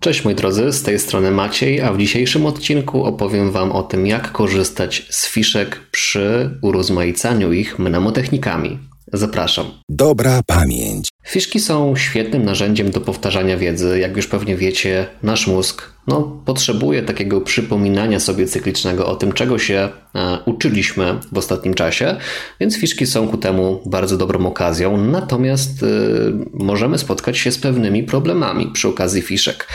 Cześć moi drodzy, z tej strony Maciej, a w dzisiejszym odcinku opowiem Wam o tym, jak korzystać z fiszek przy urozmaicaniu ich mnemotechnikami. Zapraszam. Dobra pamięć. Fiszki są świetnym narzędziem do powtarzania wiedzy. Jak już pewnie wiecie, nasz mózg no, potrzebuje takiego przypominania sobie cyklicznego o tym, czego się e, uczyliśmy w ostatnim czasie, więc fiszki są ku temu bardzo dobrą okazją. Natomiast e, możemy spotkać się z pewnymi problemami przy okazji fiszek.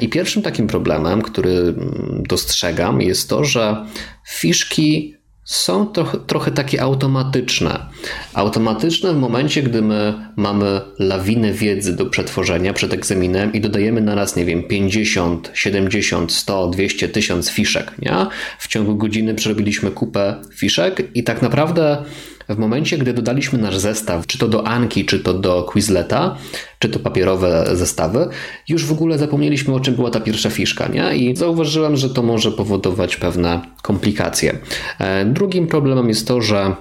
I pierwszym takim problemem, który mm, dostrzegam, jest to, że fiszki są trochę, trochę takie automatyczne. Automatyczne w momencie, gdy my mamy lawinę wiedzy do przetworzenia przed egzaminem i dodajemy na raz, nie wiem, 50, 70, 100, 200, 1000 fiszek. Nie? W ciągu godziny przerobiliśmy kupę fiszek i tak naprawdę w momencie, gdy dodaliśmy nasz zestaw, czy to do Anki, czy to do Quizleta, czy to papierowe zestawy, już w ogóle zapomnieliśmy o czym była ta pierwsza fiszka, nie? I zauważyłem, że to może powodować pewne komplikacje. E, drugim problemem jest to, że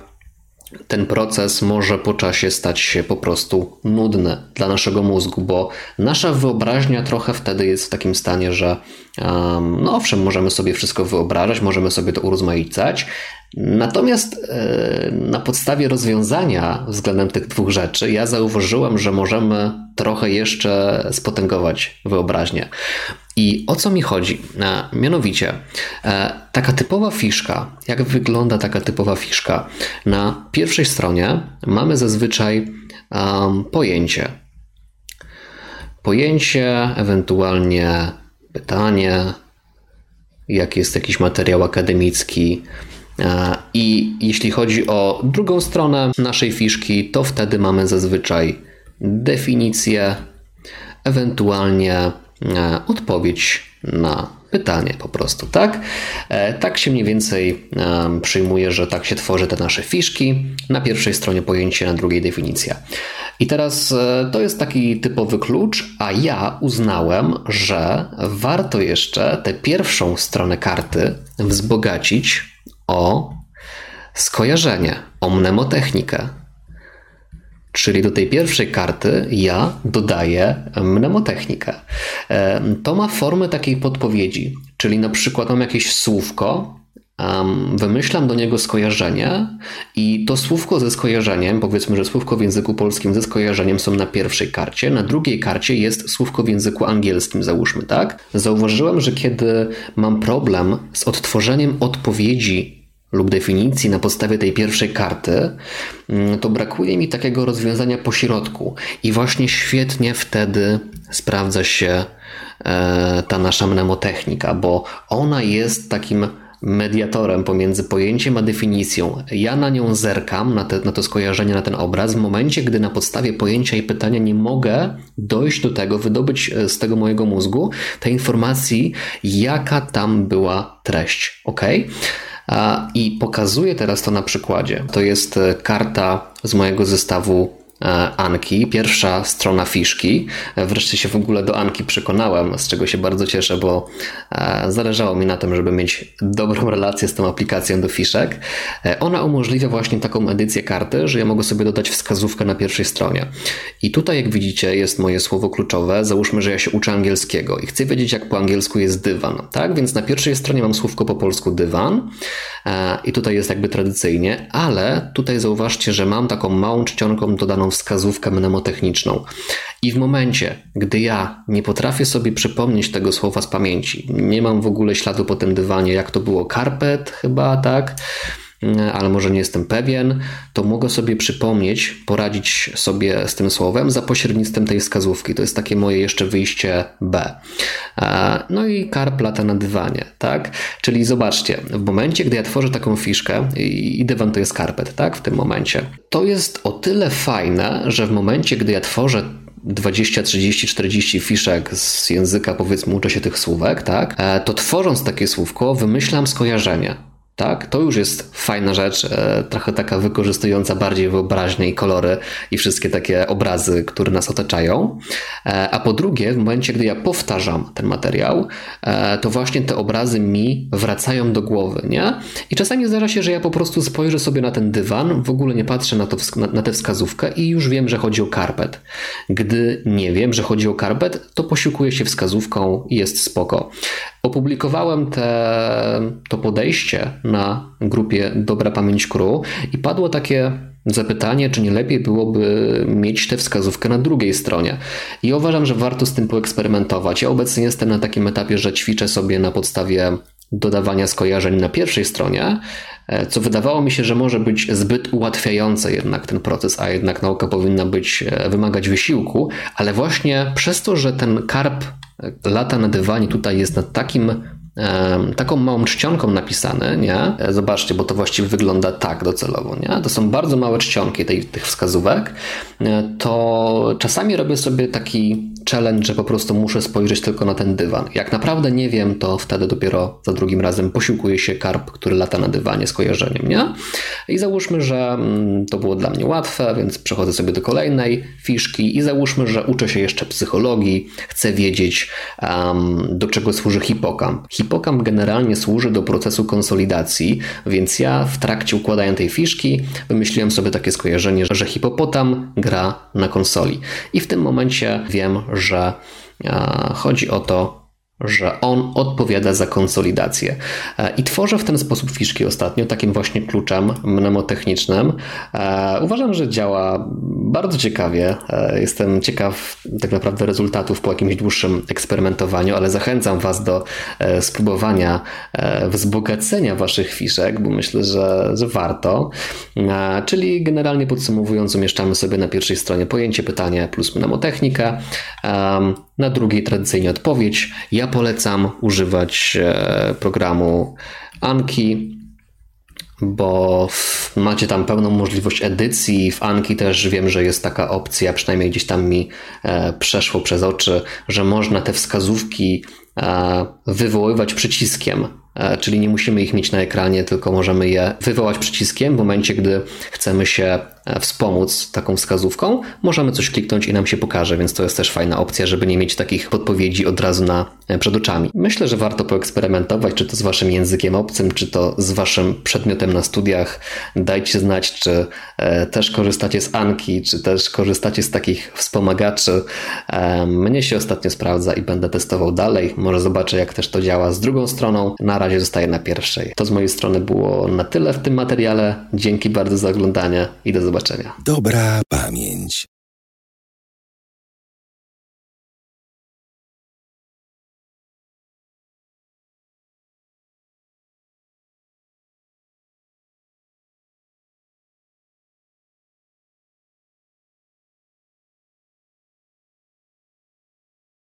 ten proces może po czasie stać się po prostu nudny dla naszego mózgu, bo nasza wyobraźnia trochę wtedy jest w takim stanie, że um, no owszem, możemy sobie wszystko wyobrażać, możemy sobie to urozmaicać, Natomiast e, na podstawie rozwiązania względem tych dwóch rzeczy, ja zauważyłem, że możemy trochę jeszcze spotęgować wyobraźnię. I o co mi chodzi? E, mianowicie, e, taka typowa fiszka, jak wygląda taka typowa fiszka? Na pierwszej stronie mamy zazwyczaj pojęcie. Pojęcie, ewentualnie pytanie, jak jest jakiś materiał akademicki, I jeśli chodzi o drugą stronę naszej fiszki, to wtedy mamy zazwyczaj definicję, ewentualnie e, odpowiedź na pytanie po prostu, tak? E, tak się mniej więcej przyjmuje, że tak się tworzy te nasze fiszki. Na pierwszej stronie pojęcie, na drugiej definicja. I teraz to jest taki typowy klucz, a ja uznałem, że warto jeszcze tę pierwszą stronę karty wzbogacić o skojarzenie, o mnemotechnikę. Czyli do tej pierwszej karty ja dodaję mnemotechnikę. E, to ma formę takiej podpowiedzi, czyli na przykład mam jakieś słówko, Um, wymyślam do niego skojarzenie i to słówko ze skojarzeniem, powiedzmy, że słówko w języku polskim ze skojarzeniem są na pierwszej karcie, na drugiej karcie jest słówko w języku angielskim, załóżmy, tak? Zauważyłem, że kiedy mam problem z odtworzeniem odpowiedzi lub definicji na podstawie tej pierwszej karty, mm, to brakuje mi takiego rozwiązania pośrodku i właśnie świetnie wtedy sprawdza się e, ta nasza mnemotechnika, bo ona jest takim mediatorem pomiędzy pojęciem a definicją. Ja na nią zerkam, na, te, na to skojarzenie, na ten obraz, w momencie, gdy na podstawie pojęcia i pytania nie mogę dojść do tego, wydobyć e, z tego mojego mózgu tej informacji, jaka tam była treść. Ok? I pokazuję teraz to na przykładzie. To jest e, karta z mojego zestawu Anki, pierwsza strona fiszki. E, wreszcie się w ogóle do Anki przekonałem, z czego się bardzo cieszę, bo e, zależało mi na tym, żeby mieć dobrą relację z tą aplikacją do fiszek. Ona umożliwia właśnie taką edycję karty, że ja mogę sobie dodać wskazówkę na pierwszej stronie. I tutaj, jak widzicie, jest moje słowo kluczowe. Załóżmy, że ja się uczę angielskiego i chcę wiedzieć, jak po angielsku jest dywan. Tak? Więc na pierwszej stronie mam słówko po polsku dywan i tutaj jest jakby tradycyjnie, ale tutaj zauważcie, że mam taką małą czcionką dodaną wskazówkę mnemotechniczną. I w momencie, gdy ja nie potrafię sobie przypomnieć tego słowa z pamięci, nie mam w ogóle śladu po tym dywanie, jak to było karpet chyba, tak? ale może nie jestem pewien, to mogę sobie przypomnieć, poradzić sobie z tym słowem za pośrednictwem tej wskazówki. To jest takie moje jeszcze wyjście B. No i karp lata na dywanie, tak? Czyli zobaczcie, w momencie, gdy ja tworzę taką fiszkę i dywan to jest karpet, tak? W tym momencie. To jest o tyle fajne, że w momencie, gdy ja tworzę 20, 30, 40 fiszek z języka, powiedzmy, uczę się tych słówek, tak? E, to tworząc takie słówko, wymyślam skojarzenie tak? To już jest fajna rzecz, e, trochę taka wykorzystująca bardziej wyobraźnię i kolory i wszystkie takie obrazy, które nas otaczają. E, a po drugie, w momencie, gdy ja powtarzam ten materiał, e, to właśnie te obrazy mi wracają do głowy, nie? I czasami zdarza się, że ja po prostu spojrzę sobie na ten dywan, w ogóle nie patrzę na, to, na tę wskazówkę i już wiem, że chodzi o karpet. Gdy nie wiem, że chodzi o karpet, to posiłkuję się wskazówką i jest spoko. Opublikowałem te, to podejście na grupie Dobra Pamięć Kru i padło takie zapytanie, czy nie lepiej byłoby mieć tę wskazówkę na drugiej stronie. I uważam, że warto z tym poeksperymentować. Ja obecnie jestem na takim etapie, że ćwiczę sobie na podstawie dodawania skojarzeń na pierwszej stronie, e, co wydawało mi się, że może być zbyt ułatwiające jednak ten proces, a jednak nauka powinna być, e, wymagać wysiłku, ale właśnie przez to, że ten karp lata na dywanie tutaj jest na takim taką małą czcionką napisane, nie? Zobaczcie, bo to właściwie wygląda tak docelowo, nie? To są bardzo małe czcionki tej, tych wskazówek. To czasami robię sobie taki challenge, że po prostu muszę spojrzeć tylko na ten dywan. Jak naprawdę nie wiem, to wtedy dopiero za drugim razem posiłkuje się karp, który lata na dywanie z kojarzeniem, nie? I załóżmy, że mm, to było dla mnie łatwe, więc przechodzę sobie do kolejnej fiszki i załóżmy, że uczę się jeszcze psychologii, chcę wiedzieć, um, do czego służy hipokamp. Hipokamp generalnie służy do procesu konsolidacji, więc ja w trakcie układania tej fiszki wymyśliłem sobie takie skojarzenie, że hipopotam gra na konsoli. I w tym momencie wiem, że chodzi o to, że on odpowiada za konsolidację. E, I tworzę w ten sposób fiszki ostatnio, takim właśnie kluczem mnemotechnicznym. E, uważam, że działa bardzo ciekawie. E, jestem ciekaw tak naprawdę rezultatów po jakimś dłuższym eksperymentowaniu, ale zachęcam Was do spróbowania wzbogacenia Waszych fiszek, bo myślę, że, że warto. Czyli generalnie podsumowując, umieszczamy sobie na pierwszej stronie pojęcie, pytanie plus mnemotechnika na drugiej tradycyjnie odpowiedź. Ja polecam używać e, programu Anki, bo macie tam pełną możliwość edycji. W Anki też wiem, że jest taka opcja, przynajmniej gdzieś tam mi e, przeszło przez oczy, że można te wskazówki e, wywoływać przyciskiem czyli nie musimy ich mieć na ekranie, tylko możemy je wywołać przyciskiem w momencie, gdy chcemy się wspomóc taką wskazówką. Możemy coś kliknąć i nam się pokaże, więc to jest też fajna opcja, żeby nie mieć takich podpowiedzi od razu na, e, przed oczami. Myślę, że warto poeksperymentować, czy to z waszym językiem obcym, czy to z waszym przedmiotem na studiach. Dajcie znać, czy też korzystacie z Anki, czy też korzystacie z takich wspomagaczy. Mnie się ostatnio sprawdza i będę testował dalej. Może zobaczę, jak też to działa z drugą stroną. Na razie zostaję na pierwszej. To z mojej strony było na tyle w tym materiale. Dzięki bardzo za oglądanie i do zobaczenia. Dobra pamięć.